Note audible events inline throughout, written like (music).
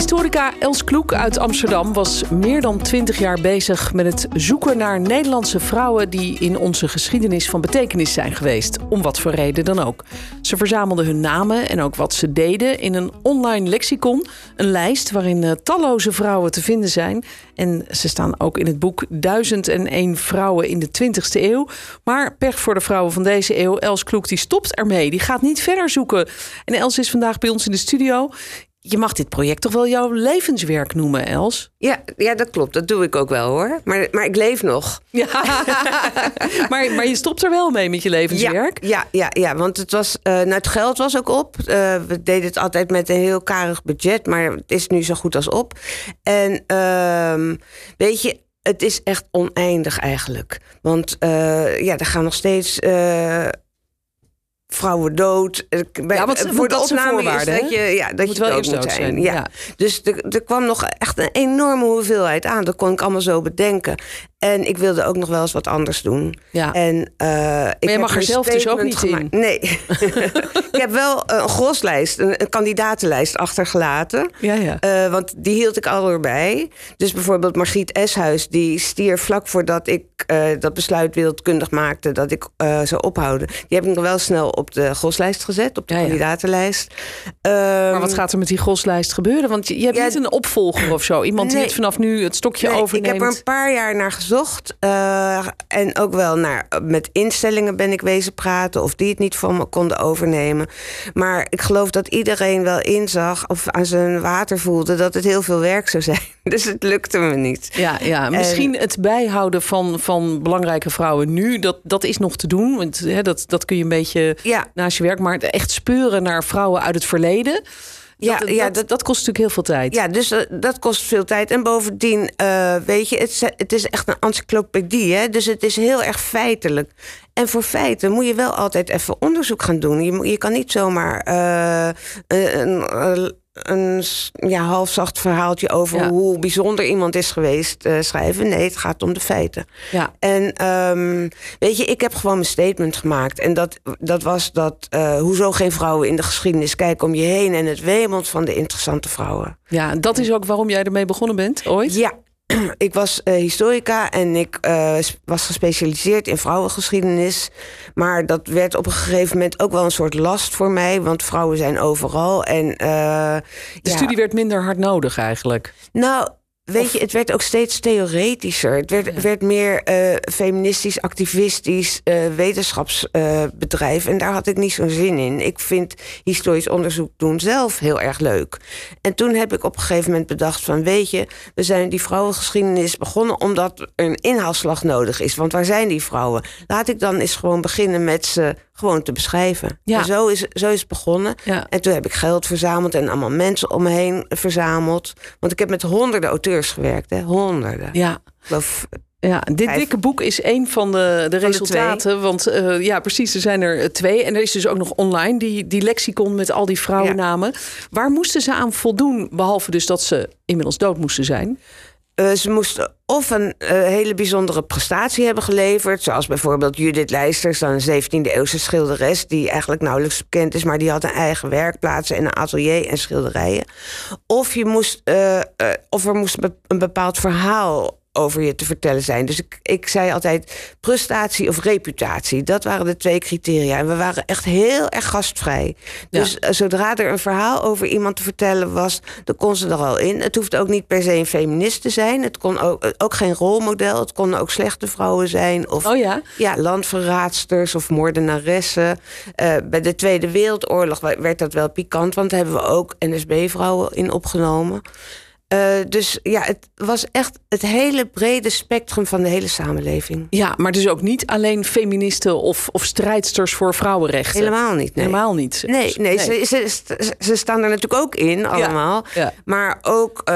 Historica Els Kloek uit Amsterdam was meer dan twintig jaar bezig met het zoeken naar Nederlandse vrouwen die in onze geschiedenis van betekenis zijn geweest, om wat voor reden dan ook. Ze verzamelde hun namen en ook wat ze deden in een online lexicon, een lijst waarin eh, talloze vrouwen te vinden zijn. En ze staan ook in het boek 1001 vrouwen in de 20ste eeuw. Maar pech voor de vrouwen van deze eeuw, Els Kloek die stopt ermee, die gaat niet verder zoeken. En Els is vandaag bij ons in de studio je mag dit project toch wel jouw levenswerk noemen, Els? Ja, ja, dat klopt. Dat doe ik ook wel hoor. Maar, maar ik leef nog. Ja. (laughs) maar, maar je stopt er wel mee met je levenswerk? Ja, ja, ja, ja want het, was, uh, nou, het geld was ook op. Uh, we deden het altijd met een heel karig budget, maar het is nu zo goed als op. En uh, weet je, het is echt oneindig eigenlijk. Want uh, ja, er gaan nog steeds vrouwen dood. Ja, wat, voor de opname is dat je, ja, dat je dood moet zijn. Ja. Dus er, kwam nog echt een enorme hoeveelheid aan. Dat kon ik allemaal zo bedenken. En ik wilde ook nog wel eens wat anders doen. Ja. En, uh, maar ik je mag er zelf dus ook niet gemaakt. in. Nee. (laughs) ik heb wel een groslijst, een, een kandidatenlijst achtergelaten. Ja, ja. Uh, want die hield ik al erbij. Dus bijvoorbeeld Margriet Eshuis, die stier vlak voordat ik uh, dat besluit wereldkundig maakte dat ik zou ophouden. Die heb ik nog wel snel op de groslijst gezet, op de ja, kandidatenlijst. Um, maar wat gaat er met die groslijst gebeuren? Want je, je hebt niet een opvolger of zo. Iemand nee, die het vanaf nu het stokje nee, overneemt. Ik heb er een paar jaar naar gezocht gezocht. Uh, en ook wel naar, met instellingen ben ik wezen praten. Of die het niet van me konden overnemen. Maar ik geloof dat iedereen wel inzag. Of aan zijn water voelde. Dat het heel veel werk zou zijn. (laughs) Dus het lukte me niet. Ja, ja. misschien het bijhouden van, van belangrijke vrouwen nu. Dat, dat is nog te doen. Want hè, dat, dat kun je een beetje ja. naast je werk. Maar echt speuren naar vrouwen uit het verleden ja, dat, ja, dat, dat, kost natuurlijk heel veel tijd. Ja, dus uh, dat kost veel tijd. En bovendien, uh, weet je, het, het, is echt een encyclopedie. Hè? Dus het is heel erg feitelijk. En voor feiten moet je wel altijd even onderzoek gaan doen. Je, je kan niet zomaar uh, een, een ja, halfzacht verhaaltje over hoe bijzonder iemand is geweest uh, schrijven. Nee, het gaat om de feiten. Ja. En um, weet je, ik heb gewoon mijn statement gemaakt. En dat, dat was dat, uh, hoezo geen vrouwen in de geschiedenis kijken om je heen... en het wemelt van de interessante vrouwen. Ja, dat is ook waarom jij ermee begonnen bent, ooit? Ja, (clears throat) ik was uh, historica en ik uh, was gespecialiseerd in vrouwengeschiedenis. Maar dat werd op een gegeven moment ook wel een soort last voor mij. Want vrouwen zijn overal. En, uh, de ja. studie werd minder hard nodig eigenlijk. Nou, Weet je, het werd ook steeds theoretischer. Het werd, ja. werd meer uh, feministisch, activistisch uh, wetenschapsbedrijf. Uh, en daar had ik niet zo'n zin in. Ik vind historisch onderzoek doen zelf heel erg leuk. En toen heb ik op een gegeven moment bedacht van... weet je, we zijn die vrouwengeschiedenis begonnen... omdat er een inhaalslag nodig is. Want waar zijn die vrouwen? Laat ik dan eens gewoon beginnen met ze gewoon te beschrijven. Ja. En zo is, zo is het begonnen. Ja. En toen heb ik geld verzameld en allemaal mensen om me heen verzameld. Want ik heb met honderden auteurs gewerkt, hè? honderden. Ja. Geloof, ja, dit Vijf. dikke boek is een van de, de van resultaten. De want uh, ja, precies, er zijn er twee. En er is dus ook nog online die, die lexicon met al die vrouwennamen. Ja. Waar moesten ze aan voldoen, behalve dus dat ze inmiddels dood moesten zijn? Uh, ze moesten of een uh, hele bijzondere prestatie hebben geleverd. Zoals bijvoorbeeld Judith Leisters, dan een 17e eeuwse schilderes... die eigenlijk nauwelijks bekend is... maar die had een eigen werkplaats en een atelier en schilderijen. Of, je moest, uh, of er moest een bepaald verhaal over je te vertellen zijn. Dus ik, ik zei altijd prestatie of reputatie. Dat waren de twee criteria. En we waren echt heel erg gastvrij. Dus uh, zodra er een verhaal over iemand te vertellen was... dan kon ze er al in. Het hoeft ook niet per se een feminist te zijn. Het kon ook, ook geen rolmodel. Het konden ook slechte vrouwen zijn. Of oh ja? Ja, landverraadsters of moordenaressen. Uh, bij de Tweede Wereldoorlog werd dat wel pikant... want daar hebben we ook NSB-vrouwen in opgenomen... Uh, dus ja, het was echt het hele brede spectrum van de hele samenleving. Ja, maar dus ook niet alleen feministen of, of strijdsters voor vrouwenrechten. Helemaal niet. Nee. Helemaal niet. Nee, nee, nee. Ze, ze, ze, staan er natuurlijk ook in, allemaal. Ja, ja. Maar ook uh,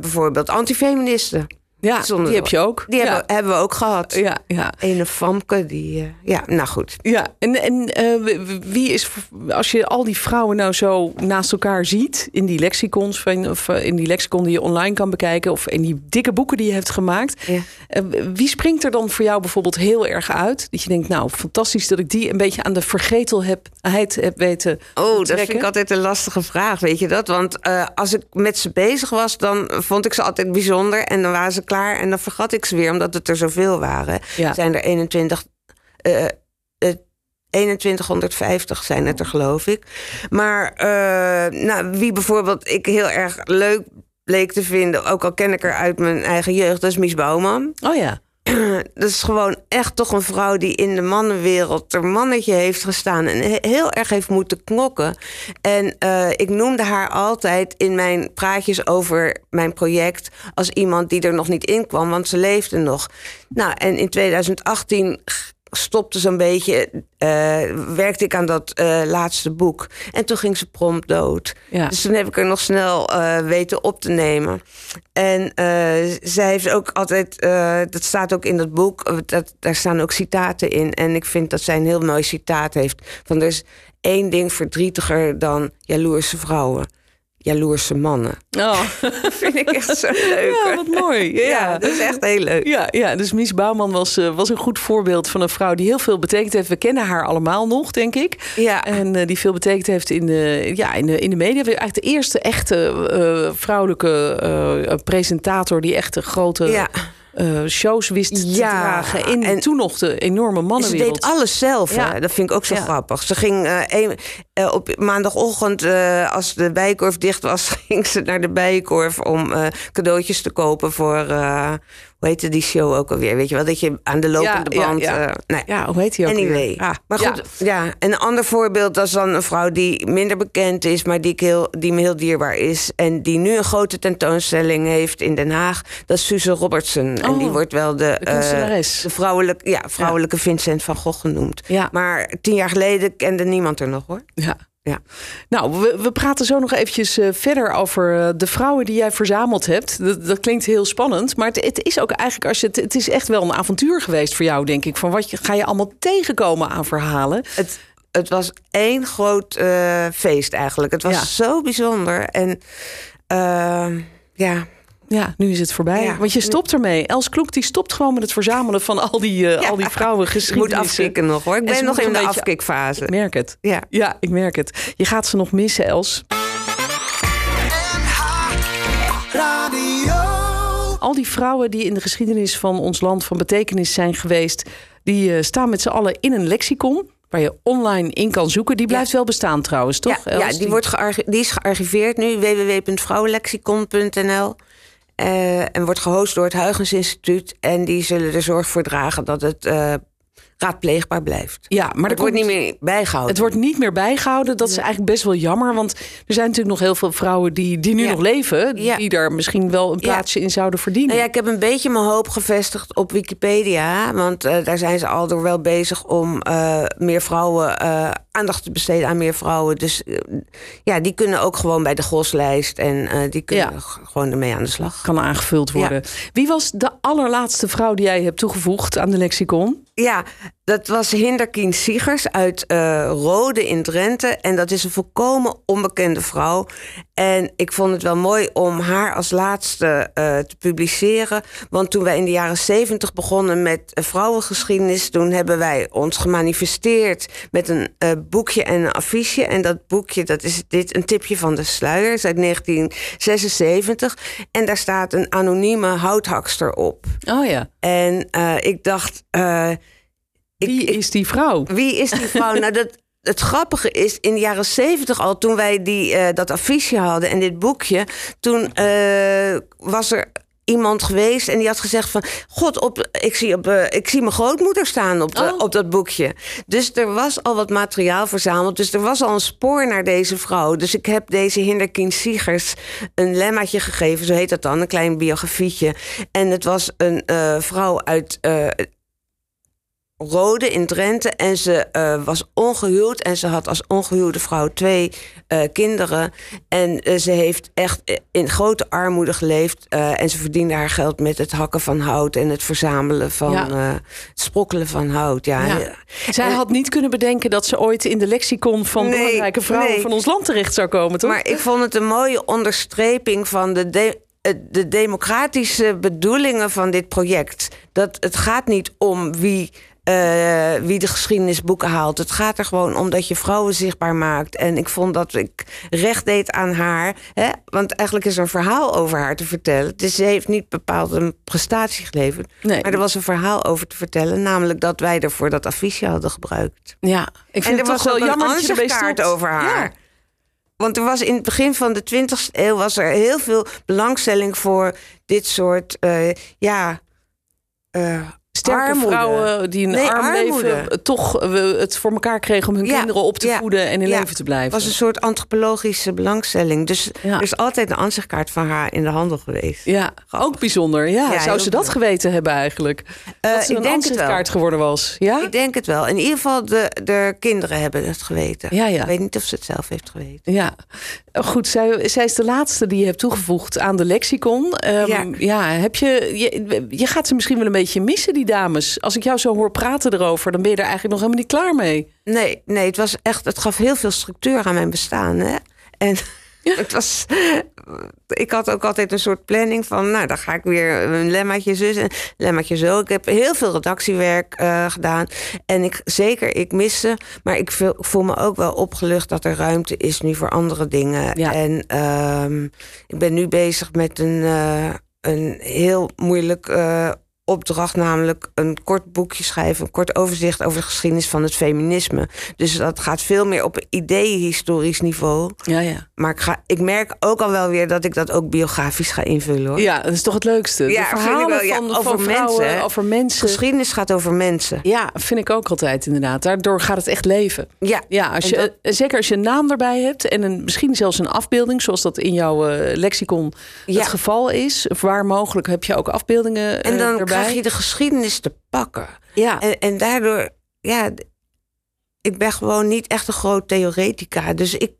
bijvoorbeeld antifeministen. Ja, Zonder- die heb je ook. Die ja. hebben, hebben we ook gehad. Ja, ja. Ene Famke, die... eh, ja, nou goed. Ja, en, en eh, wie is, als je al die vrouwen nou zo naast elkaar ziet in die lexicons, van, of eh, in die lexicon die je online kan bekijken, of in die dikke boeken die je hebt gemaakt, Ja. wie springt er dan voor jou bijvoorbeeld heel erg uit? Dat je denkt, nou, fantastisch dat ik die een beetje aan de vergetelheid heb weten. Oh, dat vind ik altijd een lastige vraag, weet je dat? Want als ik met ze bezig was, dan vond ik ze altijd bijzonder. En dan waren ze klaar en dan vergat ik ze weer, omdat het er zoveel waren. Ja. Zijn er 21... eh, eh, 2150 zijn het er, geloof ik. Maar eh, nou, wie bijvoorbeeld ik heel erg leuk bleek te vinden... ook al ken ik haar uit mijn eigen jeugd, dat is Mies Bouwman Oh ja. Dat is gewoon echt toch een vrouw die in de mannenwereld ter mannetje heeft gestaan en he- heel erg heeft moeten knokken. En eh, ik noemde haar altijd in mijn praatjes over mijn project als iemand die er nog niet in kwam, want ze leefde nog. Nou, en in 2018 g- stopte zo'n beetje, eh, werkte ik aan dat eh, laatste boek. En toen ging ze prompt dood. Ja. Dus toen heb ik er nog snel eh, weten op te nemen. En zij heeft ook altijd, dat staat ook in dat boek, dat, daar staan ook citaten in. En ik vind dat zij een heel mooi citaat heeft. Van er is één ding verdrietiger dan jaloerse vrouwen. Jaloerse mannen. Oh. (laughs) Vind ik echt zo leuk. Ja, wat mooi. (laughs) Ja, Ja. dat is echt heel leuk. Ja, ja, dus Mies Bouwman was, eh, was een goed voorbeeld van een vrouw die heel veel betekend heeft. We kennen haar allemaal nog, denk ik. Ja. En eh, die veel betekend heeft in de, ja, in de, in de media. Eigenlijk de eerste echte eh, vrouwelijke presentator die echt de grote Ja. shows wist te Ja, dragen. In en- toen nog de enorme Ze mannenwereld. deed alles zelf. Ja. Hè? Dat vind ik ook zo Ja. grappig. Ze ging eh, een- eh, op maandagochtend, eh, als de bijenkorf dicht was, (laughs) ging ze naar de bijenkorf om eh, cadeautjes te kopen voor. hoe heette die show ook alweer? Weet je wel, dat je aan de lopende Ja, band. ja. nee. Ja, hoe heet hij ook Anyway. Ah, maar goed, ja. En een ander voorbeeld, dat is dan een vrouw die minder bekend is, maar die, ik heel, die me heel dierbaar is. En die nu een grote tentoonstelling heeft in Den Haag. Dat is Suze Robertson. en Oh, die wordt wel de, de vrouwelijke, ja, vrouwelijke Vincent van Gogh genoemd. Ja. Maar tien jaar geleden kende niemand er nog hoor. (laughs) Ja. Nou, we, we praten zo nog eventjes eh, verder over eh, de vrouwen die jij verzameld hebt. Dat, dat klinkt heel spannend, maar het, het is ook eigenlijk als je het, het is echt wel een avontuur geweest voor jou, denk ik. Van wat je, ga je allemaal tegenkomen aan verhalen? Het, het was één groot eh, feest eigenlijk. Het was Ja. zo bijzonder. En eh, ja, Ja, nu is het voorbij. Ja. Want je stopt ermee. Els Kloek die stopt gewoon met het verzamelen van al die, eh, Ja. al die vrouwen ik moet afkicken nog hoor. Ik ben nog in de een beetje- afkikfase. Ik merk het. Ja. Ja, ik merk het. Je gaat ze nog missen, Els. Al die vrouwen die in de geschiedenis van ons land van betekenis zijn geweest, die eh, staan met z'n allen in een lexicon. Waar je online in kan zoeken. Die blijft wel bestaan trouwens, toch? Ja, die, wordt die is gearchiveerd nu, www.vrouwenlexicon.nl. Eh, en wordt gehost door het Huygens Instituut. En die zullen er zorg voor dragen dat het eh, raadpleegbaar blijft. Ja, maar het wordt niet meer bijgehouden. Het wordt niet meer bijgehouden. Dat is eigenlijk best wel jammer. Want er zijn natuurlijk nog heel veel vrouwen die, die nu Ja. nog leven. Ja. Die daar misschien wel een plaatsje in zouden verdienen. Nou ja, ik heb een beetje mijn hoop gevestigd op Wikipedia. Want eh, daar zijn ze al door wel bezig om meer vrouwen, eh, aandacht te besteden aan meer vrouwen. Dus eh, ja, die kunnen ook gewoon bij de GOS-lijst en eh, die kunnen Ja. gewoon ermee aan de slag. Kan aangevuld worden. Wie was de allerlaatste vrouw die jij hebt toegevoegd aan de lexicon? Ja, dat was Hinderkien Siegers uit eh, Rode in Drenthe. En dat is een volkomen onbekende vrouw. En ik vond het wel mooi om haar als laatste eh, te publiceren. Want toen wij in de jaren zeventig begonnen met eh, vrouwengeschiedenis... toen hebben wij ons gemanifesteerd met een boekje en een affiche. En dat boekje, dat is dit, een tipje van de sluier, is uit 1976. En daar staat een anonieme houthakster op. Oh ja. En ik dacht... Wie is die vrouw? wie is die vrouw? nou, dat, het grappige is, in de jaren zeventig al, toen wij die, eh, dat affiche hadden en dit boekje, toen eh, was er iemand geweest en die had gezegd van... God, op, ik, zie op, eh, ik zie mijn grootmoeder staan op, de- Oh. op dat boekje. Dus er was al wat materiaal verzameld. Dus er was al een spoor naar deze vrouw. Dus ik heb deze Hinderkien Siegers een lemmaatje gegeven. Zo heet dat dan, een klein biografietje. En het was een vrouw uit... Rode in Drenthe. En ze eh, was ongehuwd. En ze had als ongehuwde vrouw twee eh, kinderen. En eh, ze heeft echt in grote armoede geleefd. en ze verdiende haar geld met het hakken van hout. En het verzamelen van Ja. het sprokkelen van hout. Ja. Ja. Zij had niet kunnen bedenken dat ze ooit in de lexicon van Nee, belangrijke vrouwen nee. van ons land terecht zou komen, toch? Maar ik vond het een mooie onderstreping van de, de, de democratische bedoelingen van dit project. Dat het gaat niet om wie, eh, wie de geschiedenisboeken haalt. Het gaat er gewoon om dat je vrouwen zichtbaar maakt. En ik vond dat ik recht deed aan haar. Hè? Want eigenlijk is er een verhaal over haar te vertellen. Dus ze heeft niet bepaald een prestatie geleverd. Nee. Maar er was een verhaal over te vertellen. Namelijk dat wij ervoor dat affiche hadden gebruikt. ja, ik vind En er het was wel een jammer dat je stopt. over haar. Ja. Want er was in het begin van de 20e eeuw was er heel veel belangstelling voor dit soort eh, ja, eh, Sterke armoede. vrouwen die een Nee, arm armoede. leven eh, toch eh, het voor elkaar kregen om hun Ja, kinderen op te ja, voeden en in ja. leven te blijven. was een soort antropologische belangstelling. Dus er is altijd een ansichtkaart van haar in de handel geweest. Ja, ook bijzonder. Ja, zou ze dat geweten hebben eigenlijk? Eh, dat ze ik een het ansichtkaart geworden was. Ja? Ik denk het wel. In ieder geval, de, de kinderen hebben het geweten. Ja, ja. Ik weet niet of ze het zelf heeft geweten. Ja, goed. Zij, zij is de laatste die je hebt toegevoegd aan de lexicon. Ja. Ja. heb je, je, je gaat ze misschien wel een beetje missen, die dames. Als ik jou zo hoor praten erover, dan ben je er eigenlijk nog helemaal niet klaar mee. Nee, nee, het was echt, het gaf heel veel structuur aan mijn bestaan. Hè? En (laughs) het was, ik had ook altijd een soort planning van, nou, dan ga ik weer een lemmaatje zus en lemmaatje zo. Ik heb heel veel redactiewerk eh, gedaan. En ik, zeker, ik miste, maar ik voel, voel me ook wel opgelucht dat er ruimte is nu voor andere dingen. Ja. En ehm, ik ben nu bezig met een, eh, een heel moeilijk eh, opdracht, namelijk een kort boekje schrijven, een kort overzicht over de geschiedenis van het feminisme. Dus dat gaat veel meer op een ideehistorisch niveau. Ja, ja. Maar ik, ga, ik merk ook al wel weer dat ik dat ook biografisch ga invullen hoor. Ja, dat is toch het leukste. Ja, de verhalen wel. Ja, van, over van vrouwen, mensen, over mensen. Geschiedenis gaat over mensen. Ja, vind ik ook altijd inderdaad. Daardoor gaat het echt leven. Ja, Ja, als je, dat- eh, zeker als je een naam erbij hebt en een, misschien zelfs een afbeelding, zoals dat in jouw eh, lexicon Ja. het geval is. Of waar mogelijk heb je ook afbeeldingen En eh, dan erbij. Krijg je de geschiedenis te pakken. Ja, En, en daardoor, ja, ik ben gewoon niet echt een groot theoretica. Dus ik,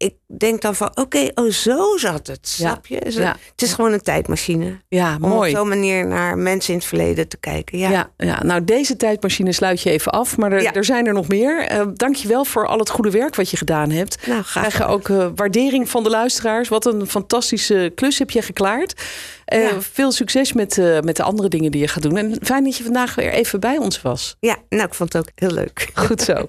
ik denk dan van, oké, oh zo zat het. Snap je? Is het- ja. Het is gewoon een tijdmachine. ja, Om mooi. op zo'n manier naar mensen in het verleden te kijken. Ja. Ja. Ja, nou deze tijdmachine sluit je even af, maar er, Ja. er zijn er nog meer. Eh Dank je wel voor al het goede werk wat je gedaan hebt. Nou, graag. krijgen ook eh, waardering van de luisteraars. Wat een fantastische klus heb je geklaard. Eh. Veel succes met, met de andere dingen die je gaat doen. En fijn dat je vandaag weer even bij ons was. Ja, nou, ik vond het ook heel leuk. Goed zo. (laughs)